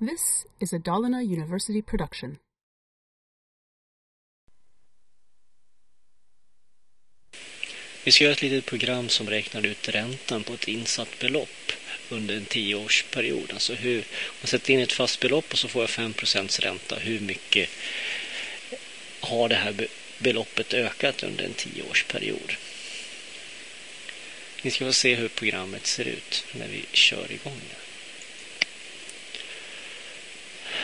This is a Dalarna University production. Vi ska göra ett litet program som räknar ut räntan på ett insatt belopp under en tioårsperiod. Alltså hur, om jag sätter in ett fast belopp och så får jag 5% ränta. Hur mycket har det här beloppet ökat under en tioårsperiod? Ni ska få se hur programmet ser ut när vi kör igång det.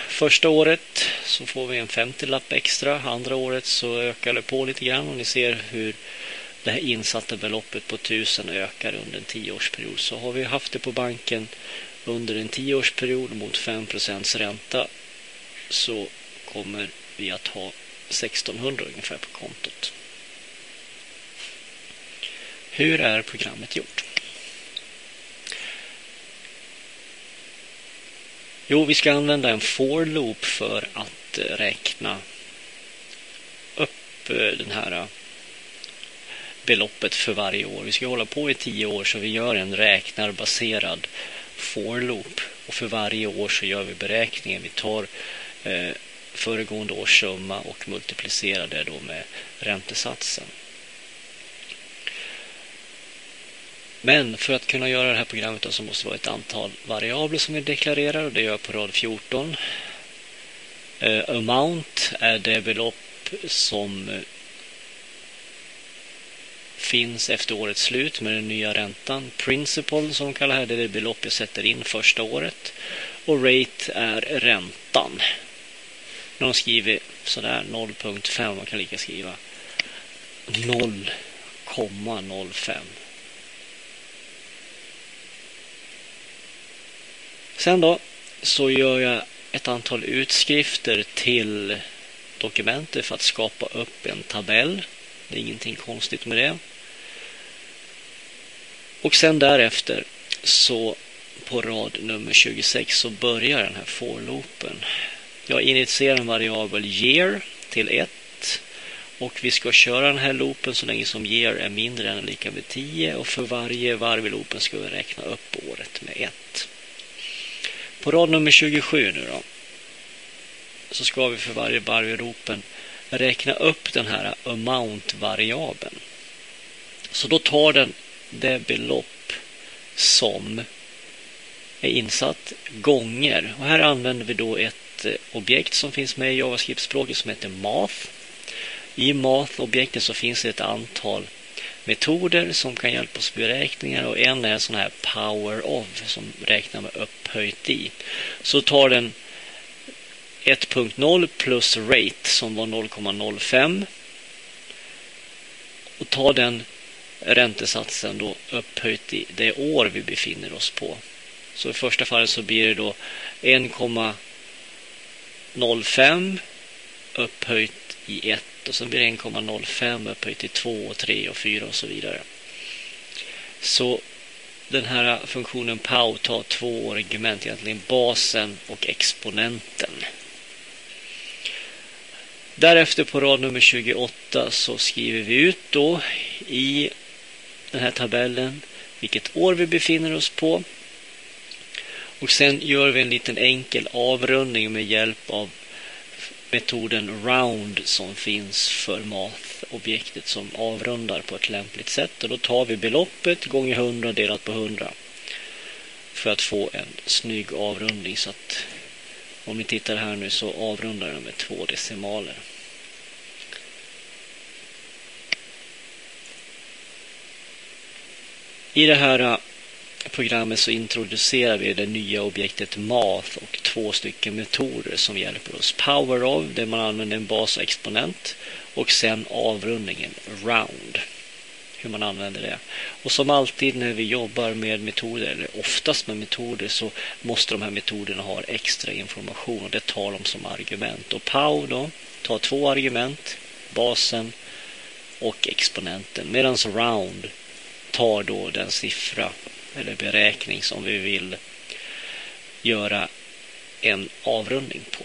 Första året så får vi en 50-lapp extra. Andra året så ökar det på lite grann och ni ser hur det här insatta beloppet på 1000 ökar under en tioårsperiod. Så har vi haft det på banken under en tioårsperiod mot 5% ränta så kommer vi att ha 1600 ungefär på kontot. Hur är programmet gjort? Jo, vi ska använda en for loop för att räkna upp eh, den här eh, beloppet för varje år. Vi ska hålla på i tio år så vi gör en räknarbaserad for loop. Och för varje år så gör vi beräkningen. Vi tar eh, föregående års summa och multiplicerar det då med räntesatsen. Men för att kunna göra det här programmet då, så måste det vara ett antal variabler som vi deklarerar och det gör jag på rad 14. Uh, eh, amount är det belopp som eh, finns efter årets slut med den nya räntan. Principal som kallar här det är det belopp jag sätter in första året. Och rate är räntan. När de skriver sådär 0.5, man kan lika skriva 0,05. Sen då så gör jag ett antal utskrifter till dokumentet för att skapa upp en tabell. Det är ingenting konstigt med det. Och sen därefter så på rad nummer 26 så börjar den här for-loopen. Jag initierar en variabel year till 1 och vi ska köra den här loopen så länge som year är mindre än eller lika med 10 och för varje varv i loopen ska vi räkna upp året med 1. På rad nummer 27 nu då så ska vi för varje varv i ropen räkna upp den här amount-variabeln. Så då tar den det belopp som är insatt gånger. Och här använder vi då ett eh, objekt som finns med i JavaScript-språket som heter Math. I Math-objektet så finns det ett antal metoder som kan hjälpa oss med beräkningar och en är sån här power of som räknar med upphöjt i. Så tar den 1.0 plus rate som var 0,05 och tar den räntesatsen då upphöjt i det år vi befinner oss på. Så i första fallet så blir det då 1,05 upphöjt i 1 och sen blir det 1,05 upphöjt i 2 och 3 och 4 och så vidare. Så den här funktionen POW tar två argument, egentligen basen och exponenten. Därefter på rad nummer 28 så skriver vi ut då i den här tabellen vilket år vi befinner oss på. Och sen gör vi en liten enkel avrundning med hjälp av metoden round som finns för math-objektet som avrundar på ett lämpligt sätt. Och då tar vi beloppet gånger 100 delat på 100 för att få en snygg avrundning. Så att om ni tittar här nu så avrundar den med två decimaler. I det här programmet så introducerar vi det nya objektet Math och två stycken metoder som hjälper oss. Power of, där man använder en bas och exponent och sen avrundningen round. Hur man använder det. Och som alltid när vi jobbar med metoder, eller oftast med metoder, så måste de här metoderna ha extra information och det tar de som argument. Och POW då tar två argument, basen och exponenten. Medan round tar då den siffra eller beräkning som vi vill göra en avrundning på.